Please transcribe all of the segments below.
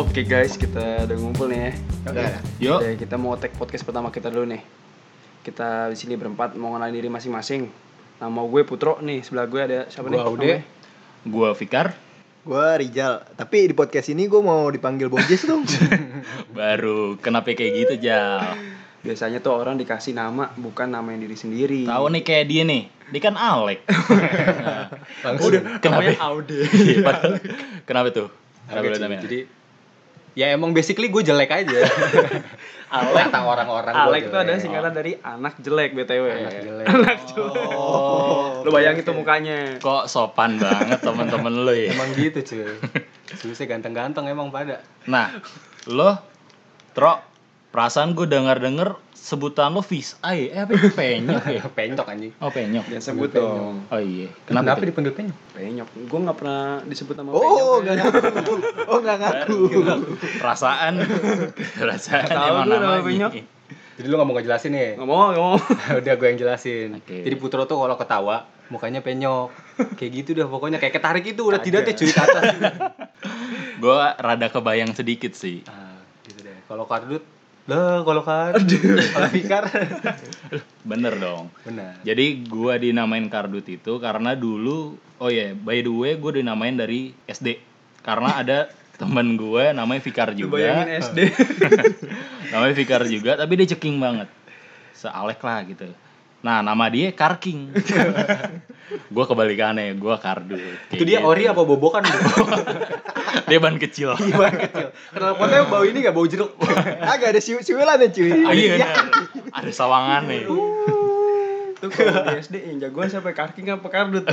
Oke guys, kita udah ngumpul nih ya. Udah. Yuk. Oke, kita mau tag podcast pertama kita dulu nih. Kita di sini berempat mau kenalin diri masing-masing. Nama gue Putro nih, sebelah gue ada siapa nih? Gua Ude. namanya? Gua Fikar. Gua Rijal, tapi di podcast ini gue mau dipanggil Bojes dong. Baru kenapa kayak gitu, Jal? Biasanya tuh orang dikasih nama bukan nama yang diri sendiri. Tahu nih kayak dia nih. Dia kan Alek. Nah, Langsung. kenapa? Namanya Aude. Iya, kenapa tuh? Kenapa? Jadi ya emang basically gue jelek aja. Alek. Kata orang-orang gua Alek itu jelek. ada singkatan dari anak jelek BTW. Anak jelek. Anak jelek. Oh. Lu bayangin tuh mukanya. Kok sopan banget temen-temen lu ya? Emang gitu cuy. Susah ganteng-ganteng emang pada. Nah, lo, Tro, perasaan gue dengar-dengar sebutan lo fish eye, eh apa itu? penyok ya? Penyok anjing. Oh penyok. Jangan sebut Penyok. dong. Oh iya. Kenapa, Kenapa? dipanggil penyok? Penyok. Gue nggak pernah disebut nama penyok. oh, ya. enggak ngaku. Oh, enggak ngaku. Perasaan, perasaan Tahu emang namanya. penyok. Jadi lu gak mau ngejelasin nih? Nggak mau, nggak mau. Udah gue yang jelasin. Oke. Jadi Putro tuh kalau ketawa mukanya penyok. Kayak gitu dah pokoknya kayak ketarik itu udah tidak deh cuy ke atas. Gue rada kebayang sedikit sih. Ah, gitu deh. Kalau kardut lah kalau kardut. Kalau Fikar. Bener dong. Benar. Jadi gue dinamain kardut itu karena dulu, oh ya, by the way gue dinamain dari SD. Karena ada temen gue namanya Fikar juga. bayangin SD. namanya Fikar juga, tapi dia ceking banget. Sealek lah gitu. Nah, nama dia Karking. gue kebalikannya, gue. Kayak Itu dia gitu. ori apa bobokan? Dia ban kecil. Gimana kecil? Kenal potnya bau ini gak bau jeruk? Agak ada siu-siulan ya, cuy. Ah, iya, benar. Ada sawangan nih. Tuh kalau di SD yang jagoan siapa? Karking apa kardut?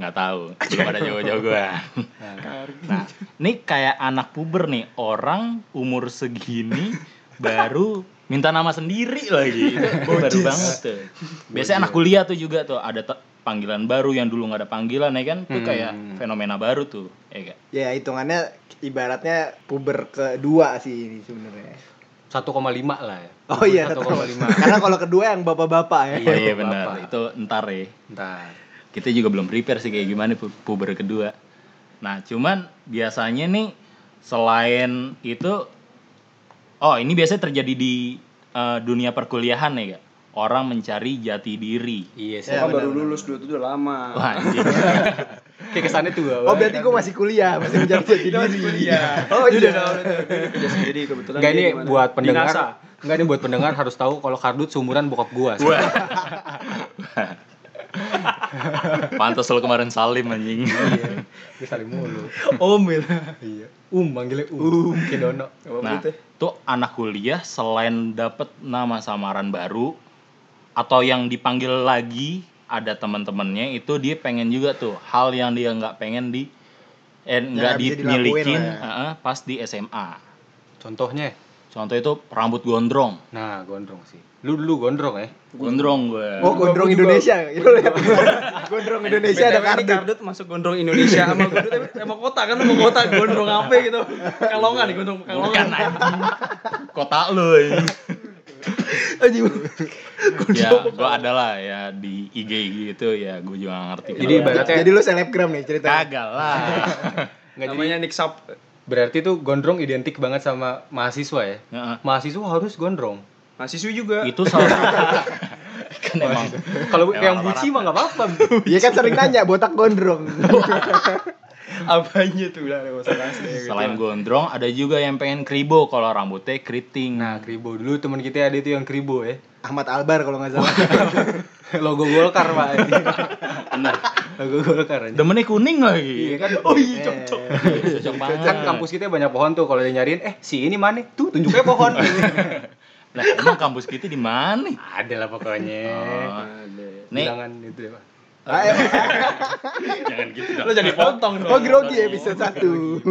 Nggak tahu. Belum ada jago-jagoan. Karking. Nah, ini kayak anak puber nih, orang umur segini baru minta nama sendiri lagi. Itu baru banget tuh. Biasanya anak kuliah tuh juga tuh ada panggilan baru yang dulu nggak ada panggilan ya kan? Itu kayak fenomena baru tuh. Ya kan? Ya, hitungannya ibaratnya puber kedua sih ini sebenarnya. 1,5 lah ya. Oh iya, 1,5. Karena kalau kedua yang bapak-bapak ya. Oh iya Bapak. benar. Itu ntar ya. Ntar. Kita juga belum prepare sih kayak gimana pu- puber kedua. Nah, cuman biasanya nih selain itu oh, ini biasanya terjadi di eh, dunia perkuliahan ya, Kak. Orang mencari jati diri. Iya sih. Ya, Kan baru lulus dua itu udah lama. Wah. Kayak kesannya tuh gua. Oh, berarti gue masih kuliah, masih menjadi jati Kita masih diri. kuliah. Oh, iya. udah sendiri kebetulan. Enggak dia ini buat pendengar. Enggak ini buat pendengar harus tahu kalau kardut seumuran bokap gua. Pantas lo kemarin salim anjing. Iya. Dia saling mulu. Omil. Iya. Um manggilnya Um. Dono. Nah, tuh anak kuliah selain dapat nama samaran baru atau yang dipanggil lagi ada teman-temannya itu dia pengen juga tuh hal yang dia nggak pengen di eh nggak dimilikin ya. eh, pas di SMA. Contohnya. Contoh itu rambut gondrong. Nah, gondrong sih. Lu dulu gondrong ya? Gondrong gue. Oh, gondrong Indonesia. Gondrong Indonesia ada ini kardut. kardut masuk gondrong Indonesia sama gondrong tapi sama kota kan sama kota gondrong apa gitu. Kalongan nih gondrong Kalongan. Kota lu anjing. Ya gue adalah ya di IG gitu ya gue juga ngerti Jadi ibaratnya Jadi lu selebgram nih ceritanya. kagak lah Namanya Nick Sap. Berarti tuh gondrong identik banget sama mahasiswa ya? Heeh. Mahasiswa harus gondrong. Mahasiswa juga. itu salah kan emang Kalau yang buci mah nggak apa-apa. Iya kan sering nanya botak gondrong. Apanya tuh deh, gitu. selain gondrong ada juga yang pengen kribo kalau rambutnya keriting Nah, kribo dulu teman kita ada itu yang kribo ya. Ahmad Albar kalau nggak salah. Logo Golkar, Pak. bener Logo Golkar aja. demennya kuning lagi Iya kan? Oh iya Eh, cocok. cocok banget Kan kampus kita banyak pohon tuh kalau dia nyariin, eh si ini mana? Tuh tunjuknya pohon. lah emang kampus kita di mana ada lah pokoknya. Oh. nih Bilangan itu deh, Pak. Ah, eh. jangan gitu dong Lo jadi potong dong. Oh, grogi episode 1.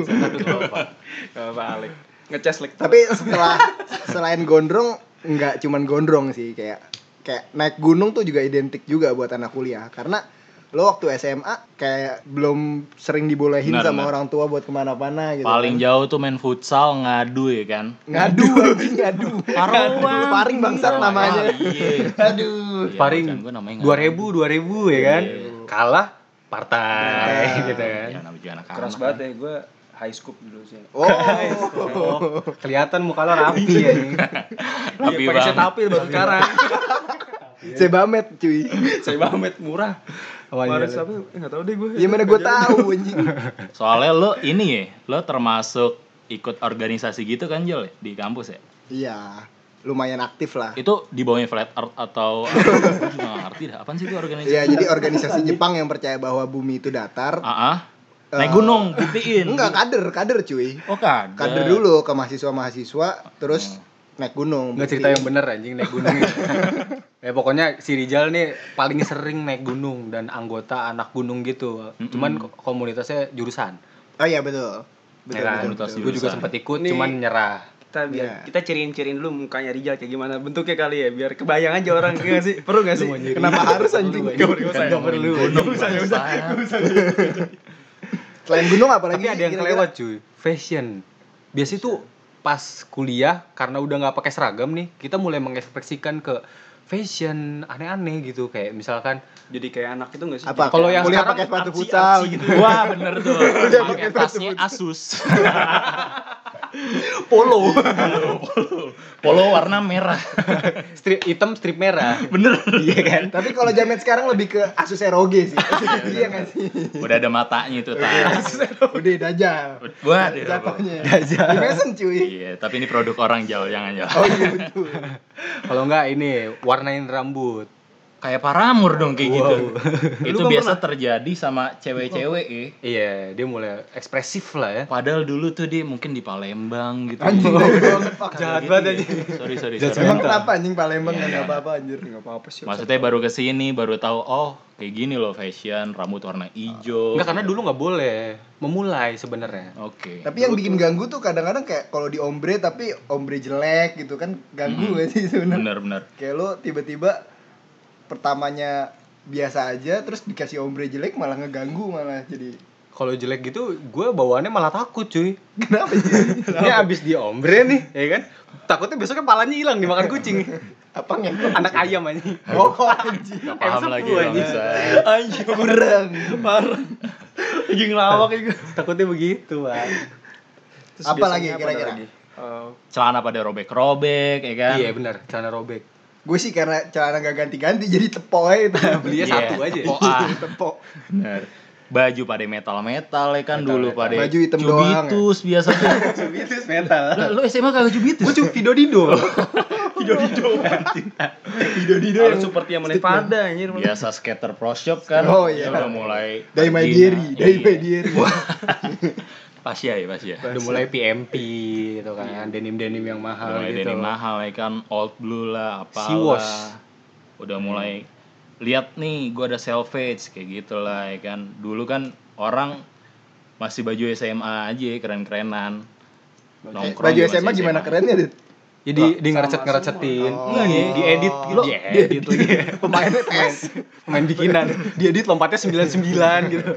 Satu tuh, Pak. Ngecas like. Tapi setelah selain gondrong nggak cuman gondrong sih kayak kayak naik gunung tuh juga identik juga buat anak kuliah. Karena lo waktu SMA kayak belum sering dibolehin Benar, sama benar. orang tua buat ke mana-mana gitu paling kan. jauh tuh main futsal ngadu ya kan? Ngadu ngadu. Paruan. paring bangsat namanya. iya. aduh. Iya, Paring bukan, gua namanya dua ribu dua ribu ya kan? Iya. kalah partai gitu kan? Ya namanya anak Keras banget ya gue high scoop dulu sih. Oh. Oh, kelihatan muka lo rapi ya nih. Rapi Iya, pakai banget. setapil baru sekarang. Sebamet cuy. Saya banget murah. Oh, iya, Kemarin iya. siapa? Enggak tahu deh gue. Ya mana gue tahu anjing. Soalnya lo ini ya, lo termasuk ikut organisasi gitu kan Jol ya, di kampus ya? Iya. Lumayan aktif lah. Itu di bawahnya flat earth atau nggak ngerti dah. Apaan sih itu organisasi? Iya, jadi organisasi Jepang yang percaya bahwa bumi itu datar. Ah, ah. Naik Eh, gunung, buktiin. Enggak, kader, kader cuy. Oh kader. Kader dulu ke mahasiswa-mahasiswa, terus naik gunung. Nggak cerita yang bener anjing naik gunung itu. ya pokoknya si Rijal nih paling sering naik gunung dan anggota anak gunung gitu. Cuman ko- komunitasnya jurusan. Oh iya betul. Betul, Ya betul, betul. Gue juga sempat ikut, Nih. cuman nyerah. Kita biar Iya. kita ciriin-ciriin dulu mukanya Rijal kayak gimana bentuknya kali ya biar kebayang aja orang enggak sih? Perlu enggak sih? Kenapa harus anjing? Enggak perlu, enggak Nggak perlu. Gunung, bangsa. Selain gunung apalagi Tapi ada yang kira-kira? kelewat cuy, fashion. Biasanya tuh pas kuliah karena udah nggak pakai seragam nih, kita mulai mengekspresikan ke fashion aneh-aneh gitu kayak misalkan Jadi kayak anak itu enggak sih? Apa? Kalau yang kuliah sekarang pakai sepatu futsal gitu. Wah bener tuh. Pakai tasnya Asus. polo. Polo warna merah. strip hitam strip merah. Bener. Iya kan? Tapi kalau jamet sekarang lebih ke Asus ROG sih. iya nggak sih? Udah ada matanya itu tas. Udah dajal. Waduh. Jatuhnya. Dajal. Di Mason cuy. Iya, tapi ini produk orang jauh jangan jauh. Oh iya betul. Kalau nggak ini warnain rambut. Kayak paramur dong kayak gitu. itu Lu kan biasa terjadi sama cewek-cewek ya. Iya, dia mulai ekspresif lah ya. Padahal dulu tuh dia mungkin di Palembang gitu. Anjing fuck. Jahat banget anjing. Sorry, sorry, sorry. Emang kenapa anjing Palembang Iya, nggak iya. apa-apa anjir? Enggak apa-apa sih. Maksudnya baru ke sini baru tahu oh kayak gini loh fashion rambut warna hijau. Enggak karena dulu nggak boleh memulai sebenarnya. Oke. Tapi yang bikin ganggu tuh kadang-kadang kayak kalau di ombre tapi ombre jelek gitu kan ganggu gak sih sebenarnya? Bener-bener. Kayak lo tiba-tiba pertamanya biasa aja terus dikasih ombre jelek malah ngeganggu malah jadi Kalau jelek gitu, gue bawaannya malah takut cuy. kenapa sih? Ini abis di ombre nih, ya kan? Takutnya besoknya palanya hilang dimakan kucing. Apa nggak? Anak ayam aja. Oh anjing. Paham lagi anjing. Anjing Kurang. parah. Lagi ngelawak itu. Takutnya begitu, Bang. Terus Apa lagi kira-kira? lagi? Eh, Celana pada robek-robek ya kan. Iya benar, celana robek. Gue sih karena celana gak ganti-ganti jadi tepok aja itu. Belinya Iya, satu aja. tepoan. tepok. Bener. Baju pada metal-metal ya kan dulu pada Baju hitam doang, ya? Cubitus biasanya. Cubitus metal. Lu SMA kagak cubitus? Gue cuma Vido Dido. Dido-dido Harus seperti yang mana pada anjir. Biasa skater pro shop kan. Oh, iya. Udah mulai Dari deary, dari iya. My deary. Pas ya, pas ya. Udah mulai PMP gitu kan, denim-denim yang Udah mahal mulai gitu. dari mahal ya kan, old blue lah, apa Siwas. Udah mulai lihat nih, gua ada selvedge kayak gitu lah ya kan. Dulu kan orang masih baju SMA aja keren-kerenan. Nongkrong Baju SMA gimana kerennya, Dit? Jadi di ngerecet-ngerecetin. Oh. Enggak nih, diedit gitu. Di- Diedit lagi. Pemainnya tes. Pemain bikinan. Diedit lompatnya 99 gitu.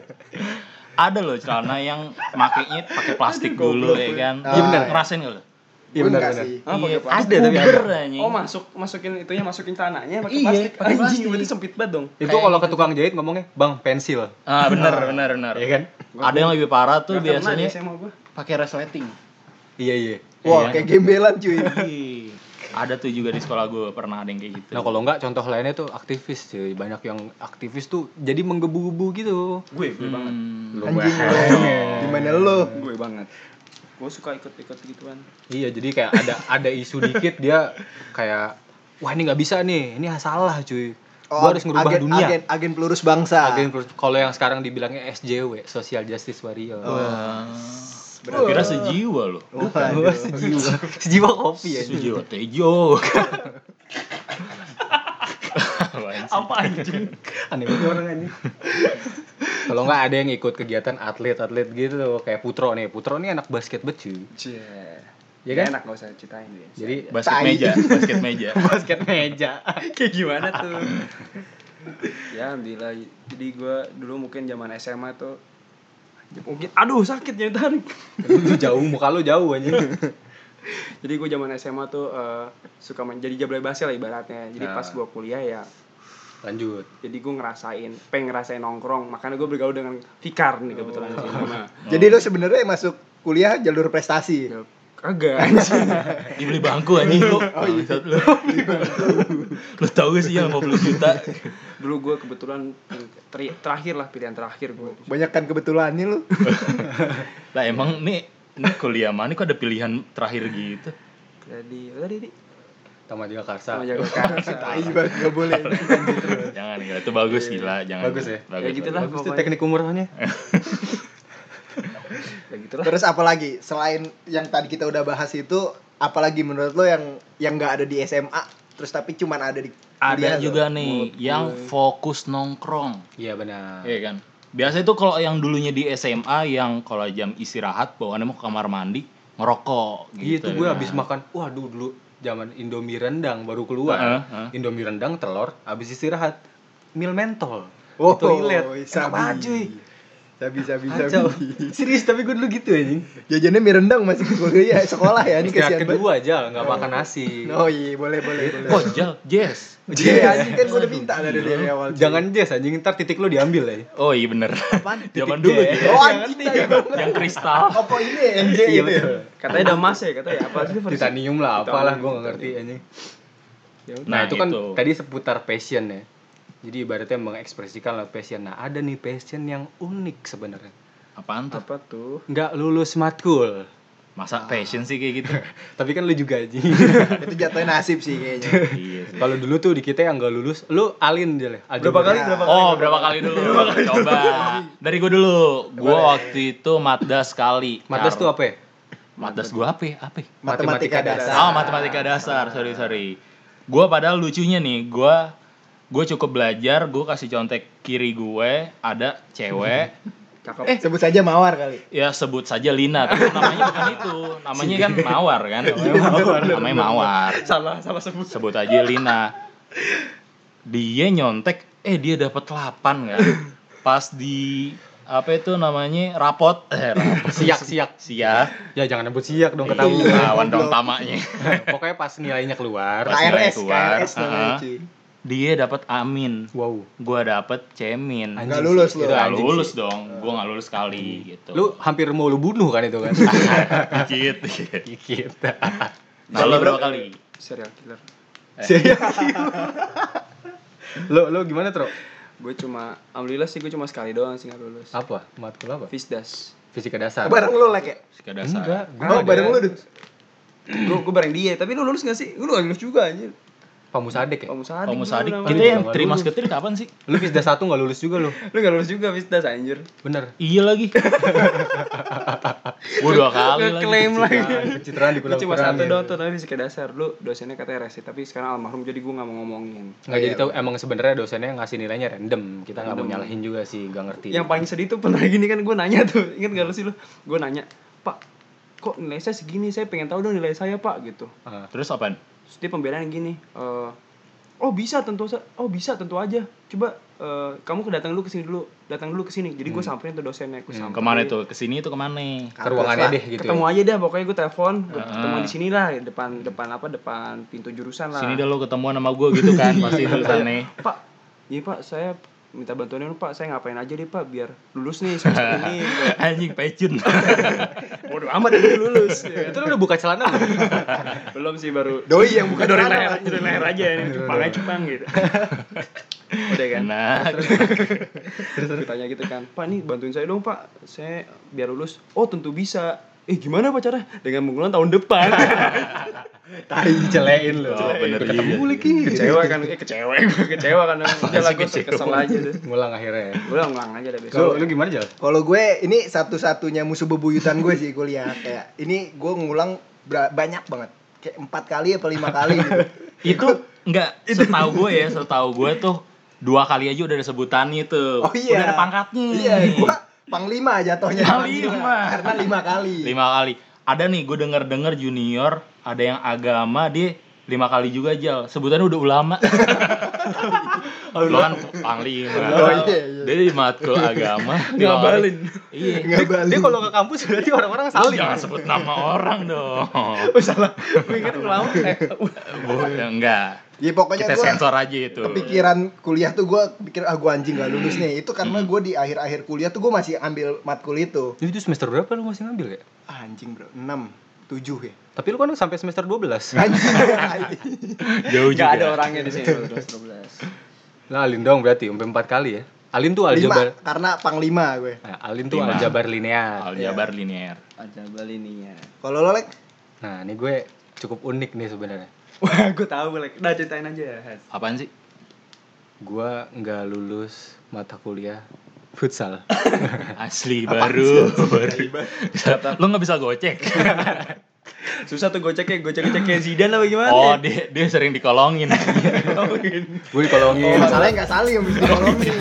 Ada loh celana yang makainya pakai plastik dulu ya kan. Iya bener. Ngerasain gak lo? Iya benar benar. Ah, Iya. Ada tapi ada. Oh masuk masukin itunya masukin tanahnya pakai Iya, plastik. pakai Anjing plastik. berarti sempit banget dong. Itu kalau ke tukang jahit ngomongnya, "Bang, pensil." Ah benar benar benar. Iya kan? Ada yang lebih parah tuh biasanya pakai resleting. Iya, iya. Wah, Iya. kayak gembelan cuy. Ada tuh juga di sekolah gue pernah ada yang kayak gitu. Nah, kalau enggak contoh lainnya tuh aktivis cuy. Banyak yang aktivis tuh jadi menggebu-gebu gitu. Gue, gue banget. Hmm, Lu Anjing banget. Gimana lo? Gue banget. Gue suka ikut-ikut gituan. Iya, jadi kayak ada ada isu dikit dia kayak wah ini nggak bisa nih, ini salah cuy. Gua harus ngerubah Oh, agen, dunia. Agen, agen pelurus bangsa. Agen plus- kalau yang sekarang dibilangnya SJW, Social Justice Warrior. Wah. Berarti kira sejiwa loh. Waduh. Gua sejiwa. sejiwa kopi ya. Sejiwa tejo. Apa anjing? Aneh banget orang ini. Kalau nggak ada yang ikut kegiatan atlet-atlet gitu kayak Putro nih. Putro nih anak basket bet cuy. Cie. Ya kan? Enak gak usah ceritain dia. Jadi Basket Tai. meja, basket meja. basket meja. kayak gimana tuh? ya alhamdulillah. Jadi gue dulu mungkin zaman SMA tuh mungkin aduh sakit jadi tarik. Lu jauh muka lu jauh anjing. Jadi gue zaman SMA tuh eh, suka main jadi jablay basel lah ibaratnya. Jadi Nah. pas gue kuliah ya Lanjut. jadi gue ngerasain pengen ngerasain nongkrong makanya gue bergaul dengan Fikar nih kebetulan sih nama Jadi lo sebenarnya masuk kuliah jalur prestasi. Ya, Kagak anjing. Dibeli bangku anjing lu. Oh, iya. Lu. lu tahu gak sih yang 50 juta? Dulu gue kebetulan ter- terakhir lah pilihan terakhir gue. Banyak kan kebetulannya lu. Lah emang nih ini kuliah mana kok ada pilihan terakhir gitu? Jadi tadi di Taman Jakarta. sama jago kan. Tai banget enggak boleh. Jangan gila itu bagus gila, jangan. Bagus ya? Bagus. Ya gitu lah. Bagus tuh teknik umurnya. Ya gitu lah. Terus apa lagi selain yang tadi kita udah bahas itu apalagi menurut lo yang yang nggak ada di SMA terus tapi cuman ada di Ada juga nih Menurut yang gue. fokus nongkrong. Iya benar. Iya kan? Biasa itu kalau yang dulunya di SMA yang kalau jam istirahat bawaannya mau ke kamar mandi ngerokok Gitu, gitu. gue Nah. habis makan. Waduh dulu zaman Indomie rendang baru keluar. Heeh, heeh. Indomie rendang telur habis istirahat. Mil mentol. Oh, Di toilet. Enak banget cuy. Sabi sabi Kacau. sabi. Serius tapi gue dulu gitu anjing. Jajannya mie rendang masih kuliah sekolah ya ini banget. kedua aja nggak makan nasi. Oh iya boleh boleh boleh. Oh, Jal, Jess. Iya anjing kan gue udah minta dari dari awal. cuy. Jangan jazz anjing ntar titik lo diambil ya. Oh iya bener. Apaan? Zaman dulu Jess. ya. Oh anjing yang kristal. Apa ini NJ Iya itu ya? Katanya emas ya, katanya apa sih versi? Titanium lah apalah gue nggak ngerti anjing. Ya udah. Nah, Nah, itu kan itu. tadi seputar passion ya. Jadi ibaratnya mengekspresikan lewat passion. Nah ada nih passion yang unik sebenarnya. Apaan tuh? apa tuh? Nggak lulus matkul. Masa passion sih kayak gitu? Tapi kan lu juga anjing. Itu jatuhnya nasib sih kayaknya. iya. Kalau dulu tuh di kita yang nggak lulus, lu alin dia lah. Berapa kali? Berapa kali? Oh, berapa kali dulu? Coba. Dari gue dulu. Gue waktu itu matdas sekali. Matas tuh apa ya? Matdas gue apa? ya? Apa? ya? Matematika dasar. Oh, matematika dasar. Sorry, sorry. Gue padahal lucunya nih, gue gue cukup belajar, gue kasih contek kiri gue ada cewek Cakep. Eh, sebut saja mawar kali. ya sebut saja Lina tapi namanya bukan itu namanya kan Mawar kan namanya Mawar salah, salah sebut. sebut aja Lina dia nyontek eh dia dapat 8 kan pas di apa itu namanya rapot eh rapot Siak, siak. siak Ya jangan nebut siak dong Iya, ketahuan. lawan dong tamanya Pokoknya pas nilainya keluar. Pas nilai KRS, keluar, KRS namanya uh-uh. Dia dapat amin Wow. gua dapet cemin Anjing Nggak lulus lu. Anjing lulus sih. dong gua nggak lulus sekali gitu Lu hampir mau lu bunuh kan itu kan? dikit dikit. Dikit. nah lo berapa kali Serial killer. lu lu gimana, Tro? Gue cuma, alhamdulillah sih gue cuma sekali doang sih nggak lulus. Apa? Matkul apa? Fisdas. Fisika dasar. Bareng lu lek ya? Fisika dasar Enggak, gua Oh, bareng lu gue gue bareng dia, tapi lu lulus gak sih? Lu gak lulus juga anjir. Pamusadek ya? Sadik. namanya. Kita yang terima seketir kapan sih? Lu Fisda satu nggak lulus juga lu. Lu gak lulus juga Fisdas anjir. Bener. Iya lagi. Gua dua kali lagi. Ngeklaim lagi. Pencitraan di cuma satu doang tuh tapi fisika dasar lu dosennya katanya resi tapi sekarang almarhum jadi gue gak mau ngomongin Nggak jadi tahu emang sebenarnya dosennya ngasih nilainya random. Kita nggak mau nyalahin juga sih, nggak ngerti. yang paling sedih tuh pernah gini kan gue nanya tuh inget gak lu sih lu gue nanya pak kok nilai saya segini saya pengen tahu dong nilai saya pak gitu Ah. Terus apaan? Terus dia pembelaan gini eh, oh bisa tentu sa- oh bisa tentu aja coba eh, kamu datang dulu ke sini dulu datang dulu ke sini jadi gue samperin tuh dosennya gue Hmm, samperin ke mana itu? Ke sini itu ke mana? ke ruangannya deh gitu. ketemu ya. aja dah pokoknya gue telepon gue Ah. ketemu di sini lah depan depan apa depan pintu jurusan lah Sini dah lo ketemuan sama gua gitu kan pasti tulisannya. pak iya pak saya minta bantuannya dong pak saya ngapain aja deh pak biar lulus nih semester ini. Anjing pecun. bodo amat udah lulus. Ya. Itu lu udah buka celana belum? belum sih baru. Doi yang dorin celana, leher dorin leher aja ini cupang aja cupang gitu. Udah kan? Nah, terus terus tanya gitu kan pak nih bantuin saya dong pak. Saya biar lulus. Oh tentu bisa eh gimana pak cara dengan menggunakan tahun depan Tai celein lu. Oh, bener ketemu juga. lagi. kecewa kan eh kecewa gue kecewa kan udah lah gue kecewa? kesel aja deh Ngulang akhirnya. ya. ngulang aja deh Lu, besok lu gimana Jal? Kalau gue ini satu-satunya musuh bebuyutan gue sih kuliah kayak ini gue ngulang banyak banget kayak empat kali apa lima kali gitu. itu enggak setahu gue ya, setahu gue tuh dua kali aja udah ada sebutannya tuh. Oh iya. Udah ada pangkatnya. Iya, gue panglima jatuhnya. Panglima. Karena lima kali. lima kali ada nih gue denger denger junior ada yang agama dia lima kali juga jal sebutannya udah ulama lo kan panglima Oh, iya, iya. dia di matkul agama Ngabalin. iya Nggak balik. Dia kalau ke kampus berarti orang-orang Lu saling. jangan sebut nama orang dong oh salah gue inget ulama eh ya enggak Ya pokoknya Kita gua sensor aja itu. kepikiran kuliah tuh gue pikir ah gue anjing gak lulus nih itu karena gue di akhir-akhir kuliah tuh gue masih ambil matkul itu Jadi itu semester berapa lu masih ngambil ya? ah, anjing bro 6 7 ya Tapi lu kan sampai semester 12. anjing Jauh Gak ada juga. orangnya di sini terus 12. Nah, Alin dong berarti sampai 4 kali ya. Alin tuh lima aljabar. karena panglima gue Nah, Alin tuh Lima. aljabar linear. Aljabar linear. Aja balininya. kalau lo like Nah, ini gue cukup unik nih sebenarnya. Wah, gue tahu lek. Udah ceritain aja. Has. Apaan sih? Gua nggak lulus mata kuliah futsal. Asli baru. baru. Lo nggak bisa gocek. Susah tuh goceknya, gocek-gocek kayak Zidane apa gimana? Oh, dia dia sering dikolongin. gue dikolongin. oh, masalahnya nggak yang bisa ditolongin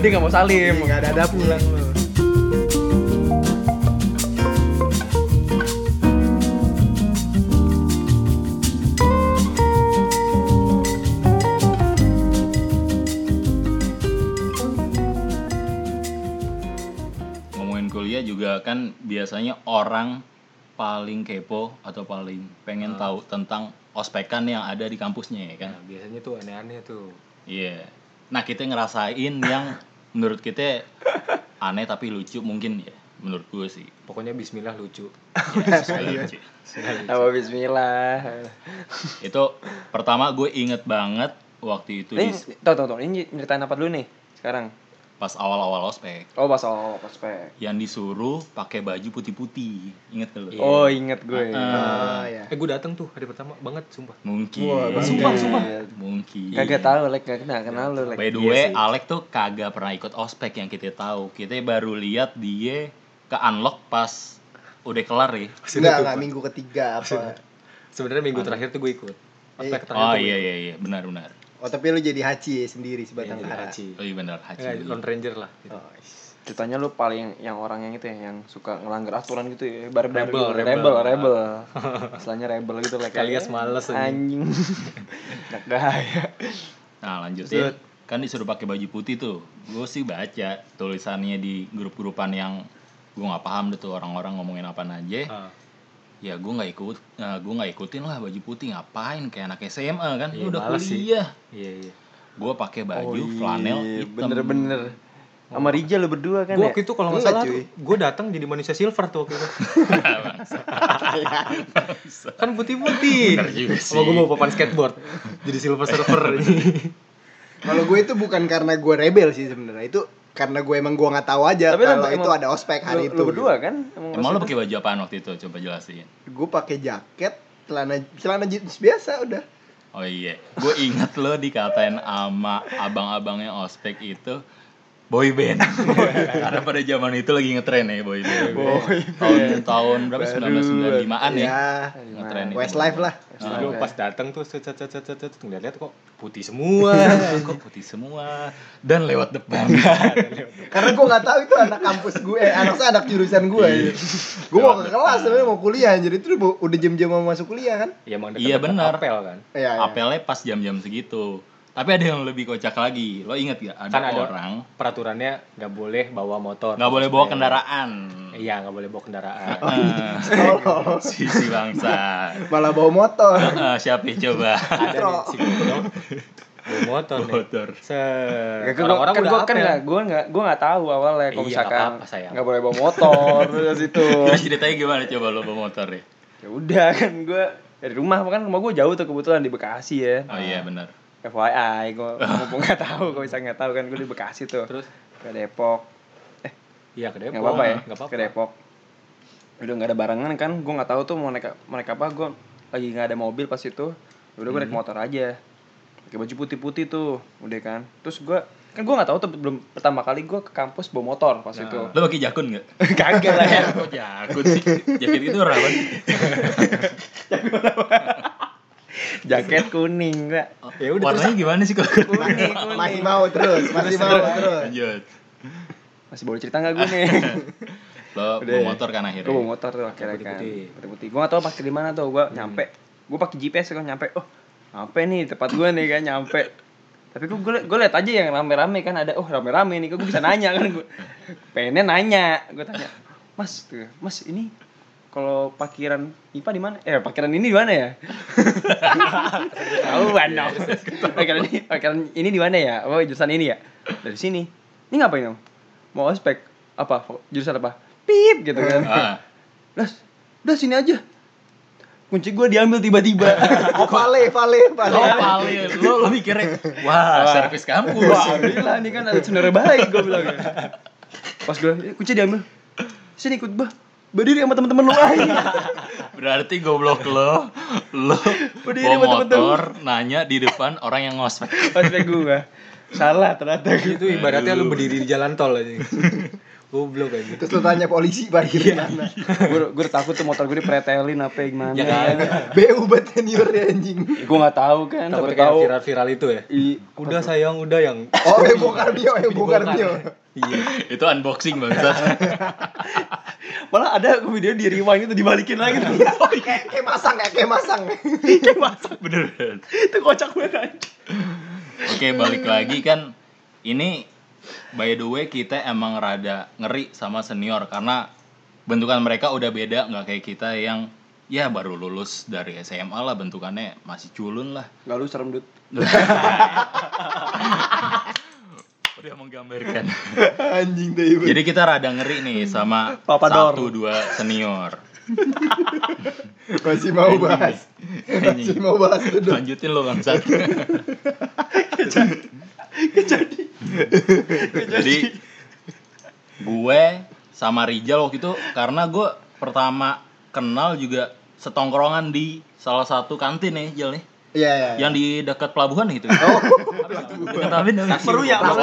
Dia gak mau salim. nggak ada ada pulang lo kan biasanya orang paling kepo atau paling pengen tahu tentang ospekan yang ada di kampusnya ya kan. Nah, biasanya tuh aneh-aneh tuh. Iya. Nah, kita ngerasain yang menurut kita aneh tapi lucu mungkin ya menurut gue sih. Pokoknya bismillah lucu. Ya, lucu. Apa bismillah. Itu pertama gue inget banget waktu itu Ini, di, tau tau tau, ini nyeritain apa dulu nih sekarang? Pas awal-awal ospek Oh, pas awal prospek. yang disuruh pakai baju putih-putih. Ingat gak lu? Iya. Oh, inget gue. ah ya Eh, gue dateng tuh hari pertama banget, sumpah. Mungkin. Wah, bangga. Sumpah, sumpah. Mungkin. Kagak tahu, lek kagak kenal, kenal lu, lek. By the Iya way, sih. Alek tuh kagak pernah ikut ospek yang kita tahu. Kita baru lihat dia ke unlock pas udah kelar ya. enggak enggak minggu ketiga apa Sebenarnya minggu terakhir tuh gue ikut. Ospek terakhir Oh iya iya iya, benar benar. Oh tapi lu jadi haji sendiri ikut. sebatang Iya, kara haji. Oh iya benar, Haji. Enggak, Lone Ranger lah. gitu. oh. Ceritanya lu paling yang orang yang itu ya, yang suka ngelanggar aturan gitu ya, bareng-bareng Rebel, gitu. rebel. rebel, rebel. Istilahnya rebel gitu lah Alias males anjing. anjing. Nggak gaya. Nah, lanjutin. Kan disuruh pakai baju putih tuh. Gue sih baca tulisannya di grup-grupan yang gue nggak paham deh tuh orang-orang ngomongin apa aja. Ah, Ya gue nggak ikut, nah, gue nggak ikutin lah baju putih ngapain kayak anak SMA kan, Lu udah kuliah. Iya, iya. Gue pakai baju Oh, flanel hitam. Bener-bener. Sama Rija lu berdua kan Gue ya? waktu itu kalau nggak Enggak, salah, gue datang jadi manusia silver tuh waktu itu. kan juga sih. Sama gue mau papan skateboard. Jadi silver surfer. kalau gue itu bukan karena gue rebel sih sebenarnya itu karena gue emang gue nggak tahu aja Tapi lu kalau emang- itu ada ospek hari lu, itu lu berdua kan? Emang lo pakai baju apaan waktu itu? Coba jelasin. gue pakai jaket celana celana jeans biasa udah Oh iya, gue inget lo dikatain sama abang-abangnya ospek itu boy band. Karena pada zaman itu lagi ngetren ya boy band. tahun tahun berapa? 1995-an ya. ya Ngetren itu. Westlife lah Ah, Lu pas datang tuh set set set set set ngeliat-liat kok putih semua. kok putih semua dan lewat depan. karena gue nggak tahu itu anak kampus gue eh, anak saya anak jurusan gue ya. gue mau ke kelas sebenarnya mau kuliah jadi itu udah- jam-jam mau masuk kuliah kan Iya Iya, benar. Apel kan. Iya, iya. Apelnya pas jam-jam segitu. Tapi ada yang lebih kocak lagi. Lo inget gak? Ada, Kan ada orang peraturannya nggak boleh bawa motor. nggak boleh bawa kendaraan. Iya nggak boleh bawa kendaraan. Ah, Oh, Sisi bangsa. malah bawa motor Ah, Siapa yang coba? Ada nih si bawa motor nih. Motor. Set. Gak, Orang-orang kan gua kan nggak, gua nggak, gua nggak tahu awalnya kalau Iya, misalkan nggak boleh bawa motor dari situ. Terus ceritanya gimana coba lo bawa motor ya? ya udah kan gua dari rumah kan rumah gua jauh tuh kebetulan di Bekasi ya. Oh iya benar. FYI, gua mumpung nggak tahu, kalau bisa nggak tahu kan gua di Bekasi tuh. Terus ke Depok, iya ke Depok. nggak apa-apa ya, Nggak apa-apa. ke Depok. Udah nggak ada barengan kan, gua nggak tahu tuh mau naik mau naik apa, gua lagi nggak ada mobil pas itu. Ya Udah gua naik motor aja. Pakai baju putih-putih tuh, udah kan. Terus gua kan gua nggak tahu tuh belum pertama kali gua ke kampus bawa motor pas itu. Lo pakai jakun nggak? Kagak lah ya. Jakun sih? Jaket itu apa sih? Jaket kuning, Mbak. Ya udah Warnanya gimana sih kalau Kuning, masih mau terus masih mau terus Lanjut. Masih boleh cerita nggak gue nih? Lo Udah. bawa motor kan akhirnya. gue bawa motor tuh akhirnya kan. Putih-putih. Putih-putih. Gue gak tau pakai di mana tuh. Gue nyampe. Gue pakai GPS kan nyampe. Oh, nyampe nih tempat gue nih kan nyampe. Tapi gue gue gue liat aja yang rame-rame kan ada. Oh rame-rame nih. Gue bisa nanya kan gue. Pengennya nanya. Gue tanya. Mas tuh, Mas ini kalau parkiran IPA di mana? Eh, parkiran ini di mana ya? Tahu dong. Parkiran ini, parkiran ini di mana ya? Oh, jurusan ini ya. Dari sini. Ini ngapain kamu? Mau ospek apa? Jurusan apa? Pip gitu kan. Ah, Das, udah sini aja. Kunci gua diambil tiba-tiba. Oh, vale, vale, vale. lo paling lo lo mikirnya wah servis kampus Wah, gila ini kan ada sebenarnya baik gua bilang. Pas gua, "Eh, kunci diambil. Sini ikut gua. Berdiri sama temen-temen lu aja. berarti goblok lo lo Berdiri bawa betul-betul. motor nanya di depan orang yang ngospek Ospek gua. Salah ternyata itu ibaratnya lu berdiri di jalan tol aja goblok aja Terus lu tanya polisi parkir di mana? gue gue takut tuh motor gue dipretelin apa gimana Ya kan? BU buat senior ya anjing. gue nggak tahu kan siapa kayak viral-viral itu ya I, udah sayang udah yang Oh, yang bongkar Mio, yang bongkar Mio. Iya. Itu unboxing bangsat malah ada video di rewind itu dibalikin lagi tuh. Kayak kayak masang, kayak kayak masang. kayak masak beneran itu kocak banget oke balik lagi kan. Ini by the way kita emang rada ngeri sama senior karena bentukan mereka udah beda nggak kayak kita yang ya baru lulus dari SMA lah bentukannya masih culun lah. Nggak lu serem dud udah menggambarkan Anjing deh. Ibu. jadi kita rada ngeri nih sama Papa Dor. satu dua senior Masih mau bahas. Anjing. Masih mau bahas itu. dong. lanjutin lo bangsat jadi gue sama Rijal waktu itu karena gue pertama kenal juga setongkrongan di salah satu kantin nih Jal nih Iya, iya. yang di dekat pelabuhan itu Oh, apa nih Meru ya. Meru.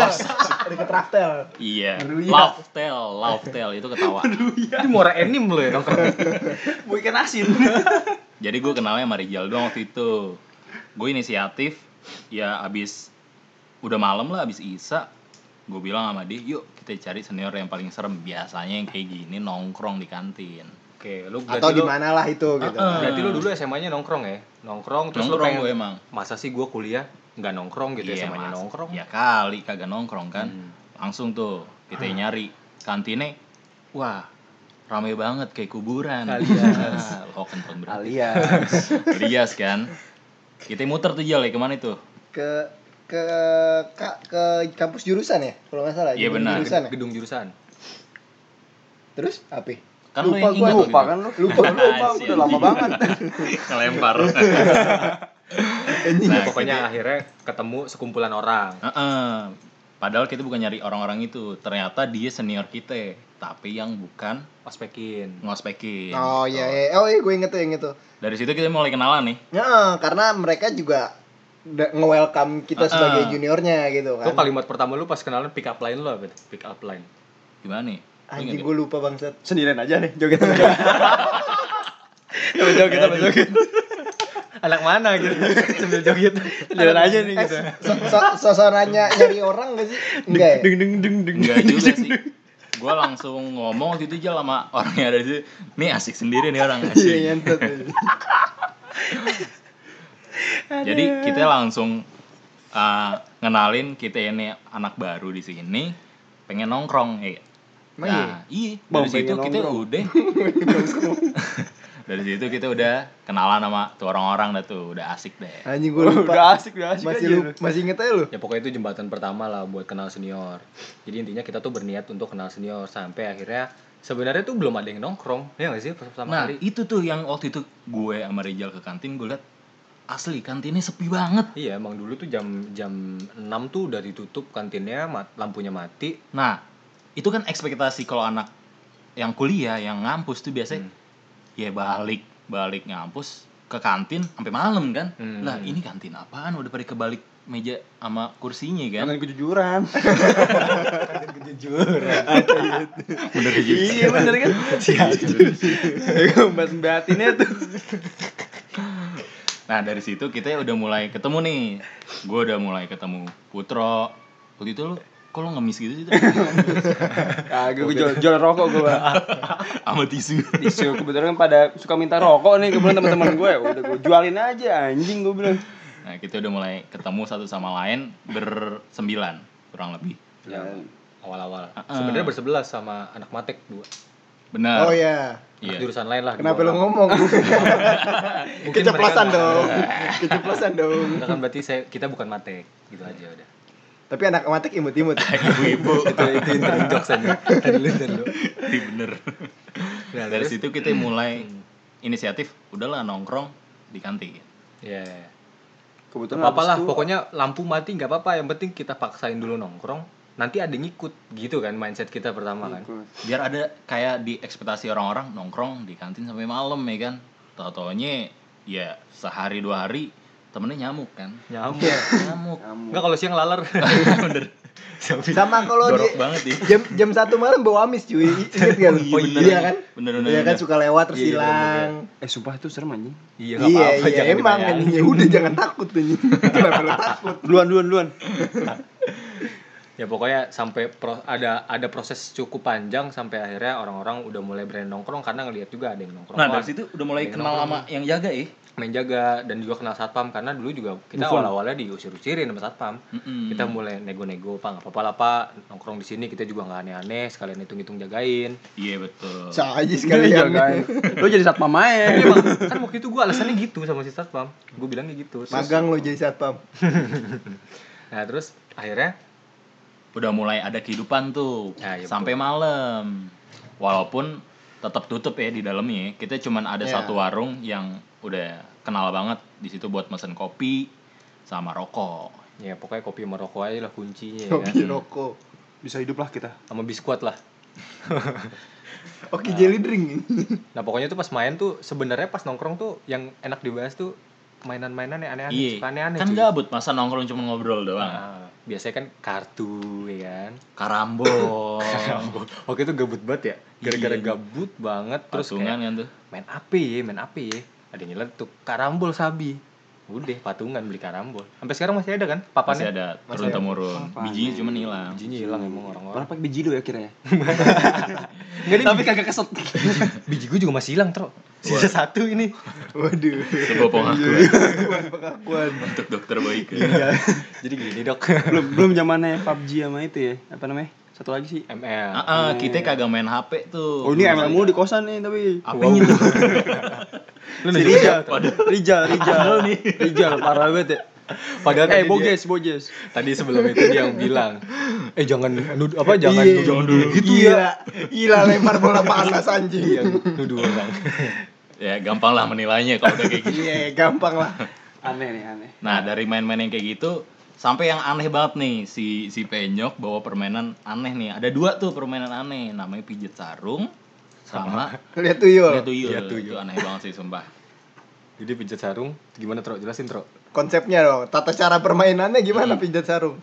Deket Raftel. iya. Love tale itu ketawa. Ini muara enim lo ya nongkrong mau ikan asin. Jadi gue kenalnya sama Rijal doang waktu itu. Gue inisiatif ya abis udah malam lah abis isa gue bilang sama dia yuk kita cari senior yang paling serem. Biasanya yang kayak gini nongkrong di kantin. Oke lu Atau di lu mana lah itu gitu. Heeh. berarti lu dulu SMA-nya nongkrong ya? Nongkrong terus lu nongkrong pengen gue emang. Masa sih gua kuliah nggak nongkrong gitu Iya, SMA-nya Mas. nongkrong ya kali kagak nongkrong kan Hmm. langsung tuh kita nyari kantinnya wah rame banget kayak kuburan Alias. oh kentang berarti alias Alias kan kita muter tuh Jal ya ke mana tuh Ke ke ke, ke kampus jurusan ya kalau nggak salah Iya, benar. jurusan ya? gedung jurusan terus apa kan lu Lupa yang gua. lupa kan lu Lupa, lupa udah lama banget itu. ngelempar. Nah, pokoknya kita- akhirnya ketemu sekumpulan orang Heeh. Padahal kita bukan nyari orang-orang itu, ternyata dia senior kita, tapi yang bukan ospekin ngospekin. oh gitu. iya iya oh iya gue inget tuh yang itu Dari situ kita mulai kenalan nih. ya karena mereka juga nge-welcome kita Ah, sebagai ah. juniornya gitu Tuh kan kalimat pertama lu pas kenalan pick up line lu apa? tuh? Pick up line. Gimana nih? Anjing gue lupa bangsat sendirian aja nih joget joget joget joget Anak mana gitu sambil joget. jalan aja nih gitu so, so, sosonanya nyari orang gak sih enggak ya deng deng deng deng Enggak juga sih. Gua langsung ngomong waktu itu aja sama orang yang ada di situ. Nih asik sendiri nih orang iya asik. nyentot Jadi kita langsung uh, ngenalin kita ini anak baru di sini, pengen nongkrong ya. Emang iya? Nah, iya. Dari situ kita udah dari situ kita udah kenalan sama tuh orang-orang dah tuh udah asik deh. anjing gue lupa udah asik udah asik masih aja lu, masih inget aja lu Ya pokoknya itu jembatan pertama lah buat kenal senior. Jadi intinya kita tuh berniat untuk kenal senior sampai akhirnya sebenarnya tuh belum ada yang nongkrong. Ya nggak sih pas pertama Nah kali? itu tuh yang waktu itu gue sama Rizal ke kantin gue liat asli kantinnya sepi banget. Iya, emang dulu tuh jam jam 6 tuh udah ditutup kantinnya, mat- lampunya mati. Nah itu kan ekspektasi kalau anak yang kuliah yang ngampus tuh biasanya Hmm. Ya balik balik ngampus ke kantin sampai malam kan. Hmm. Lah ini kantin apaan udah pada kebalik meja sama kursinya kan. Kangen kejujuran. Bener juga. iya bener kan? Mbak batinnya tuh. Nah dari situ kita udah mulai ketemu nih. Gue udah mulai ketemu Putro. Waktu itu lu kok lo ngemis gitu sih? Ah, gue jual, jual rokok gue. sama tisu. Isu kebetulan kan pada suka minta rokok nih kebetulan teman-teman gue. Udah gue jualin aja anjing gue bilang. Nah kita udah mulai ketemu satu sama lain bersembilan kurang lebih. Yang awal-awal. Ah. Sebenarnya bersebelas sama anak matek dua. Benar. Oh iya. Iya. jurusan lain lah Kenapa lo ngomong? Mungkin Keceplosan dong. Keceplosan dong. Kan berarti saya kita bukan matek gitu aja udah Tapi anak matek imut-imut. Ibu-ibu. itu itu intern jokes aja tadi lu dan lu Iya bener. Nah, Dari terus? situ kita mulai inisiatif, udahlah nongkrong di kantin. ya Kebetulan apa lah itu- pokoknya lampu mati nggak apa-apa yang penting kita paksain dulu nongkrong nanti ada yang ngikut gitu kan mindset kita pertama kan. Biar ada kayak di ekspektasi orang-orang nongkrong di kantin sampai malam ya kan. Tau-taunya ya sehari dua hari temennya nyamuk kan. nyamuk Nyamuk. Kamu. nggak kalau siang laler bener. Sama kalau di banget nih. jam jam satu malam bawa amis cuy. Ingat gak lu? Oh, iya, bener. Iya kan? Bener, bener, Iya kan suka lewat terus Iya, iya, hilang. Eh sumpah itu serem anjing. iya Iya, apa-apa iya emang anjing. ya udah jangan takut tuh. Kenapa lo takut? Duluan duluan duluan. ya pokoknya sampai pro- ada ada proses cukup panjang sampai akhirnya orang-orang udah mulai berani nongkrong karena ngelihat juga ada yang nongkrong Nah dari situ udah mulai kenal sama yang jaga ya. Main jaga dan juga kenal satpam karena dulu juga kita Buffon. awal-awalnya diusir-usirin sama satpam Mm-mm. kita mulai nego-nego pak nggak apa-apa lah pak nongkrong di sini kita juga nggak aneh-aneh sekalian hitung-hitung jagain Iya betul. Sah aja Dia sekalian. jagain. Lo jadi satpam aja. Emang, kan waktu itu gue alasannya gitu sama si satpam gue bilangnya gitu Terus- Magang lo jadi satpam. nah terus akhirnya Udah mulai ada kehidupan tuh Nah, iya, sampai malam. Walaupun tetap tutup ya di dalamnya. Kita cuman ada Iya. satu warung yang udah kenal banget di situ buat mesen kopi sama rokok. ya pokoknya kopi sama rokok aja lah kuncinya ya Kopi kan? rokok. Bisa hidup lah kita. sama biskuit lah Oke jelly drink. nah pokoknya tuh pas main tuh sebenarnya pas nongkrong tuh yang enak dibahas tuh mainan-mainan yang aneh-aneh Iya. aneh-aneh Kan cuy. gabut masa nongkrong cuma ngobrol doang. Nah, biasanya kan kartu ya kan Karambol. Waktu itu gabut banget ya Gara-gara Iya. gabut banget Terus Patungan kayak kan tuh. main apa ya Main apa ya Ada yang nyeletuk Karambol sabi Udah patungan beli karambol Sampai sekarang masih ada kan Masih papannya ada Masih turun temurun. Bijinya cuma hilang. Bijinya hilang emang orang-orang Orang pakai biji dulu ya kira ya. Enggak Tapi kagak keset. Biji gue juga masih hilang Tro Sisa satu ini Waduh. Sebuah pengakuan Pengakuan, pengakuan. untuk dokter baik. Jadi gini dok belum belum zamannya PUBG sama itu ya. Apa namanya? Satu lagi sih. ML Ah, ah, kita kagak main HP tuh. Oh ini ML mulu di kosan nih tapi. Apanya tuh? Lu Si nanya Rijal. Rijal, Rijal nih. Rijal parah banget ya. Padahal Eh dia- boges, boges. Tadi sebelum itu dia yang bilang Eh jangan nud apa jangan Iya. nuduh nuduh gitu Gila. Gila lempar bola panas anjing. Iya nuduh orang ya gampang lah menilainya kalau udah kayak gitu. Iya, gampang lah. Aneh nih, aneh. Nah dari main-main yang kayak gitu sampai yang aneh banget nih si si penyok bawa permainan aneh nih ada dua tuh permainan aneh namanya pijet sarung sama, lihat tuyul lihat tuyul, lihat itu aneh banget sih sumpah jadi pijat sarung gimana Tro? Jelasin Tro. Konsepnya dong, tata cara permainannya gimana hmm. pijat sarung?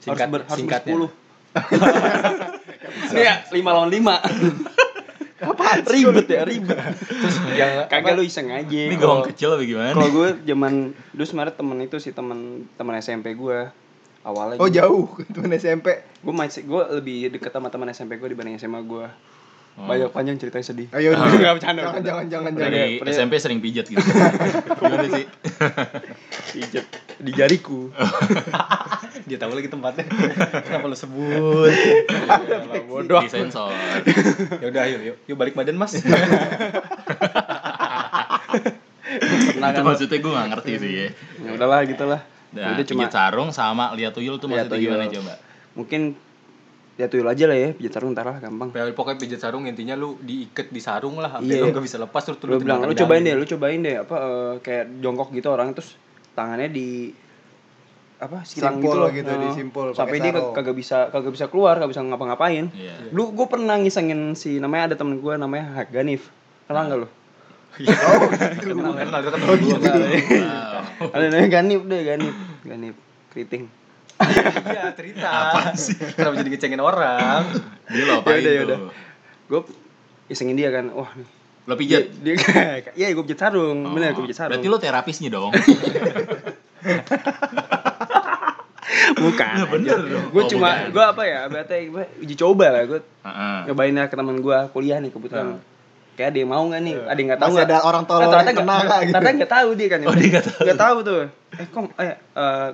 Singkat, harus ber, harus singkatnya. Ini ya, lima lawan lima apa ribet ya gitu? ribet. Terus yang kagak lu iseng aja. Ini gawang kecil apa gimana? Kalau gue zaman dulu sebenarnya temen itu sih temen temen SMP gue awalnya oh gitu. jauh. Temen SMP gue masih gue lebih deket sama temen SMP gue dibanding SMA gue Oh. Banyak panjang ceritanya sedih. Ayo, Nggak bercanda, jangan, bercanda. jangan, jangan, Dari jangan. SMP sering pijet gitu. gimana sih? Pijet di jariku. dia tahu lagi tempatnya. Kenapa lu sebut? Bodoh. Di sensor. ya udah ayo yuk, yuk balik badan Mas. Pernah itu kan? maksudnya gue gak ngerti sih ya. Ya udahlah gitulah. Nah, Udah cuma sarung sama lihat tuyul tuh maksudnya gimana coba? mungkin ya tuyul aja lah ya pijat sarung ntar lah gampang. Ya, Pokoknya pijat sarung intinya lu diikat di sarung lah, sampai Iya. lu gak bisa lepas terus Lu bilang lu cobain deh, lu cobain deh apa eh, kayak jongkok gitu orang terus tangannya di apa silang Simpul gitu loh gitu, Eh, disimpul sampai dia sarung. kagak bisa kagak bisa keluar kagak bisa ngapa-ngapain Iya. lu gue pernah ngisengin si namanya ada temen gue namanya Ganif kenal nggak lu Kenal kenal itu kan Oh, gitu. Wow. ada namanya Ganif deh Ganif Ganif keriting Iya, cerita. Apa sih? Kenapa jadi ngecengin orang? Dia lo apain Yaudah, yaudah. tuh? gue isengin dia kan wah Lo dia, pijet? dia iya gue pijat sarung bener gue pijat sarung Berarti lo terapisnya dong. bukan Ya, bener dong. gue Oh, cuma gue apa ya berarti gua uji coba lah gue Heeh. nyobain lah ke temen gue kuliah nih kebetulan kayak ada yang mau nggak nih ada yang nggak tahu Masih nggak ada orang tolol Nah, ternyata nggak nggak gitu. ternyata nggak tahu dia kan Oh, dia nggak tahu. nggak tahu tuh eh kong eh eh,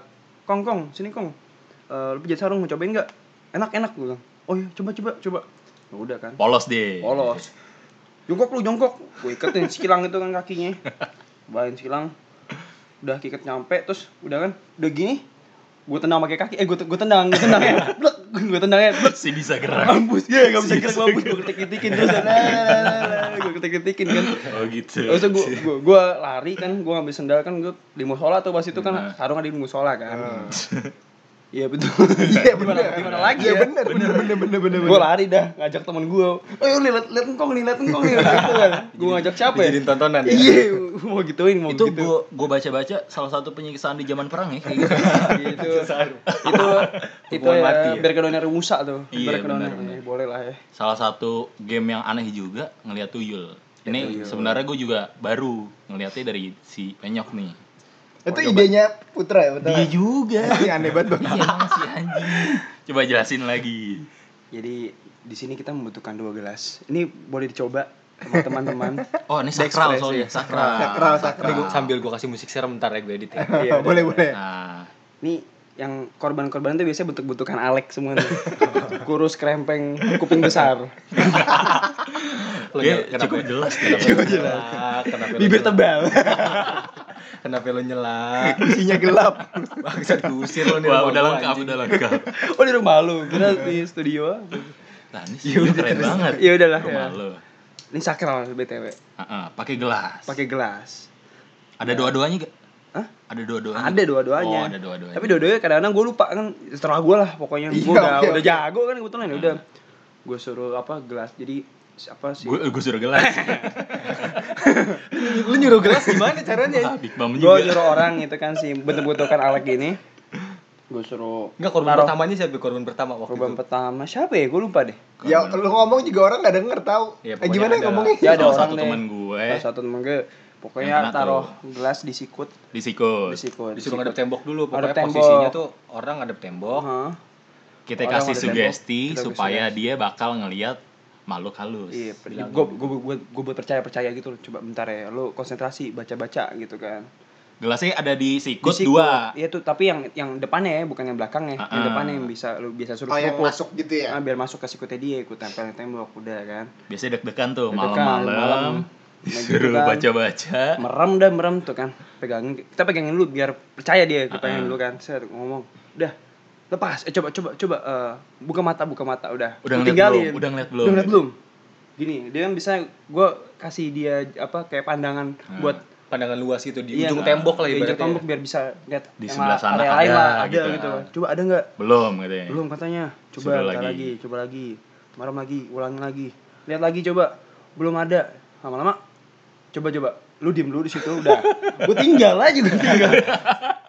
kong kong sini kong. Eh, lu pijat sarung mau cobain nggak? Enak enak gue bilang. Oh iya coba coba coba. Ya udah kan. Polos deh. polos. Jongkok lu jongkok. Gue iketin silang itu kan kakinya. Bawain silang udah kiket nyampe terus udah kan. Udah gini gue tendang pakai kaki. Eh gue gue tendang gue tendang ya. blek gue tendang ya blek Si bisa gerak. mampus ya gak bisa gerak mampus. Gue ketik ketikin terus lah gue ketik ketikin kan. Oh gitu. Terus gue gue gue lari kan gue ngambil sendal kan gue di musola tuh pas itu kan Nah. sarung ada di musola kan iya betul Iya gimana bener. gimana lagi Iya ya bener bener bener bener bener. gue lari dah ngajak temen gue ayo lihat lihat engkong nih lihat engkong nih gitu kan gue ngajak siapa ya Dijadiin tontonan ya. iya mau gituin mau itu gitu gua gua baca-baca salah satu penyiksaan di zaman perang ya kayak gitu. itu itu itu Hukuman ya ya? kedonnya rusak tuh Iya, benar, benar. Iya, boleh lah ya salah satu game yang aneh juga ngelihat tuyul. Ini sebenarnya gue juga baru ngelihatnya dari si Penyok nih. Itu idenya Putra ya, Putra. Dia juga. Ini aneh banget bang. Iya emang si anjing. Coba jelasin lagi. jadi di sini kita membutuhkan dua gelas ini boleh dicoba sama teman-teman Oh ini sakral soalnya iya. sakral. Sakral, sakral. Gua- sambil gua kasih musik serem bentar ya gue edit ya. Iya, boleh boleh. Nah, Ini yang korban-korban itu biasanya bentuk-bentukan Alex semua. Kurus, krempeng, kuping besar. Lo dia nyel- kenapa- cukup jelas lo Bibir tebal. Kenapa lo nyelak? Isinya gelap. Bangsat diusir lo nih. Wah, udah lengkap, anjing. udah lengkap. Oh di rumah lu, kira di studio. Nah, ini sih keren banget. Ya udahlah, Rumah ya. lo. Ini sakral BTW. Heeh, pakai gelas. Pakai gelas. Ada dua-duanya gak? Hah? Ada dua-duanya. Ada dua-duanya. Oh, ada dua-duanya. Tapi dua-duanya kadang-kadang gue lupa kan setelah gue lah pokoknya gue Iya, udah udah jago kan kebetulan ya udah gue suruh apa gelas jadi apa sih gue gue suruh gelas. Lu nyuruh gelas gimana caranya? Ah, gue nyuruh orang itu kan sih bentuk-bentukan Alek gini gue suruh Enggak korban taruh- pertamanya siapa korban pertama waktu korban itu? pertama siapa ya gue lupa deh Ya lu ngomong juga orang nggak denger tahu. Ya, eh gimana ada ngomongnya? ya ada Salah orang satu teman gue Salah satu temen gue pokoknya taruh tuh. gelas di sikut di sikut. di sikut Disuruh ngadep tembok dulu, Ngadep pokoknya tembok. posisinya tuh orang ngadep tembok. Hah? Kita Orang kasih ada tembok, sugesti kita supaya sugesti. dia bakal ngelihat makhluk halus. Iya, gue gue gue gue buat percaya percaya gitu loh. Coba bentar ya, lu konsentrasi baca baca gitu kan. Gelasnya ada di sikut, Di sikut. dua. Iya tuh, tapi yang yang depannya ya, bukan yang belakangnya. Yang Ah-ah. depannya yang bisa lu bisa suruh Oh yang masuk gitu ya. Ah, biar masuk ke sikutnya dia, ikut tempel tembok udah kan. Biasanya deg-degan tuh malam-malam. Nah, gitu kan. baca-baca. Merem dah merem tuh kan. Pegangin kita pegangin dulu biar percaya dia, kita pegangin Ah-ah. dulu kan. Saya ngomong, "Udah, lepas. Eh coba coba coba eh, buka mata, buka mata udah. Udah ngeliat tinggalin. belum? Udah ngeliat belum? Udah ngeliat belum? Gini, dia kan bisa gue kasih dia apa kayak pandangan Hmm. buat Pandangan luas gitu di Iya, ujung tembok lah di ujung ibaratnya. tembok biar bisa lihat Di sebelah sana lain ada, lah, ada gitu. gitu. Coba ada nggak? Belum katanya. Belum katanya. Coba lagi. lagi. coba lagi. Malam lagi, ulangin lagi. Lihat lagi coba. Belum ada. Lama-lama coba coba. Lu diem dulu di situ udah. Gue tinggal aja gue tinggal.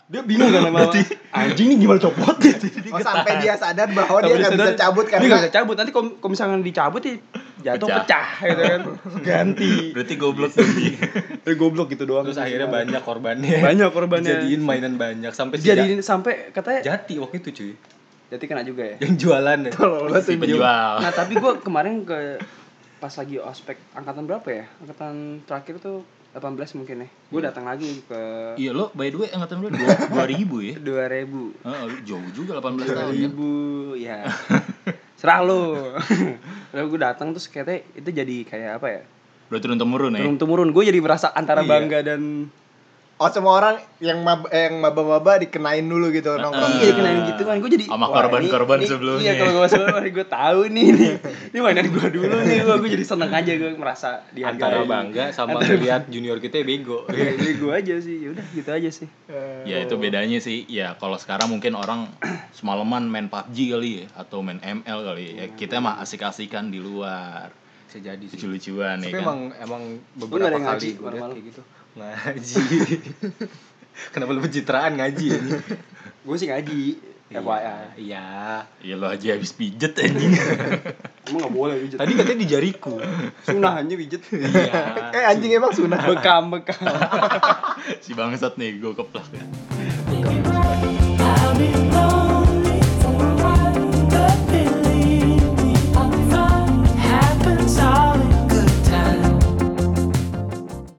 Dia bingung kan lama Anjing nih gimana copot gitu. Oh sampai dia sadar bahwa dia nggak bisa cabut Dia nggak bisa cabut. Nanti kalau misalnya dicabut ya jatuh Pecah. pecah, gitu kan. Ganti. Berarti goblok tuh. Dia goblok gitu doang. Terus akhirnya banyak korbannya. banyak korbannya. Jadiin mainan banyak sampai Jadiin sampai katanya Ja- Jati waktu itu cuy. Jati kena juga ya. Yang jualan ya. Si penjual. Nah tapi gue kemarin ke pas lagi ospek angkatan berapa ya? Angkatan terakhir tuh 18 mungkin ya. Gue datang lagi ke Iya lo by the way angkatan lu dua ribu ya? 2000. Oh, lu jauh juga 18 tahun kan? 2000 ya. Serah lu. Lalu gue datang terus katanya itu jadi kayak apa ya? Udah turun temurun ya? Turun temurun. Gue jadi merasa antara Iya. bangga dan oh semua orang yang mab eh, yang maba-maba dikenain dulu gitu nongkrong. iya kenain gitu kan. Gue jadi Sama korban-korban ini- ini- sebelumnya. Iya kalau gue sebelumnya gue tahu nih nih. Ini mainan gue dulu nih. Gue gue jadi seneng aja gue merasa dihargai. Antara bangga sama ngeliat junior kita bego. Iya, jadi gue aja sih. Ya udah gitu aja sih. Ya itu bedanya sih. Ya kalau sekarang mungkin orang semalaman main PUBG kali ya atau main ML kali ya. Kita mah asik-asikan di luar. Bisa jadi sih. Lucu-lucuan ya Tapi kan. emang emang beberapa kali gue kayak gitu. Ngaji. Kenapa lu pencitraan ngaji ya? Gue sih ngaji. FYI. Iya. Ya lo aja habis pijet anjing. Emang gak boleh pijet. Tadi katanya di jariku. Sunah aja pijet. Iya. Eh anjing emang sunah. Bekam, bekam. si bangsat nih gue keplak ya.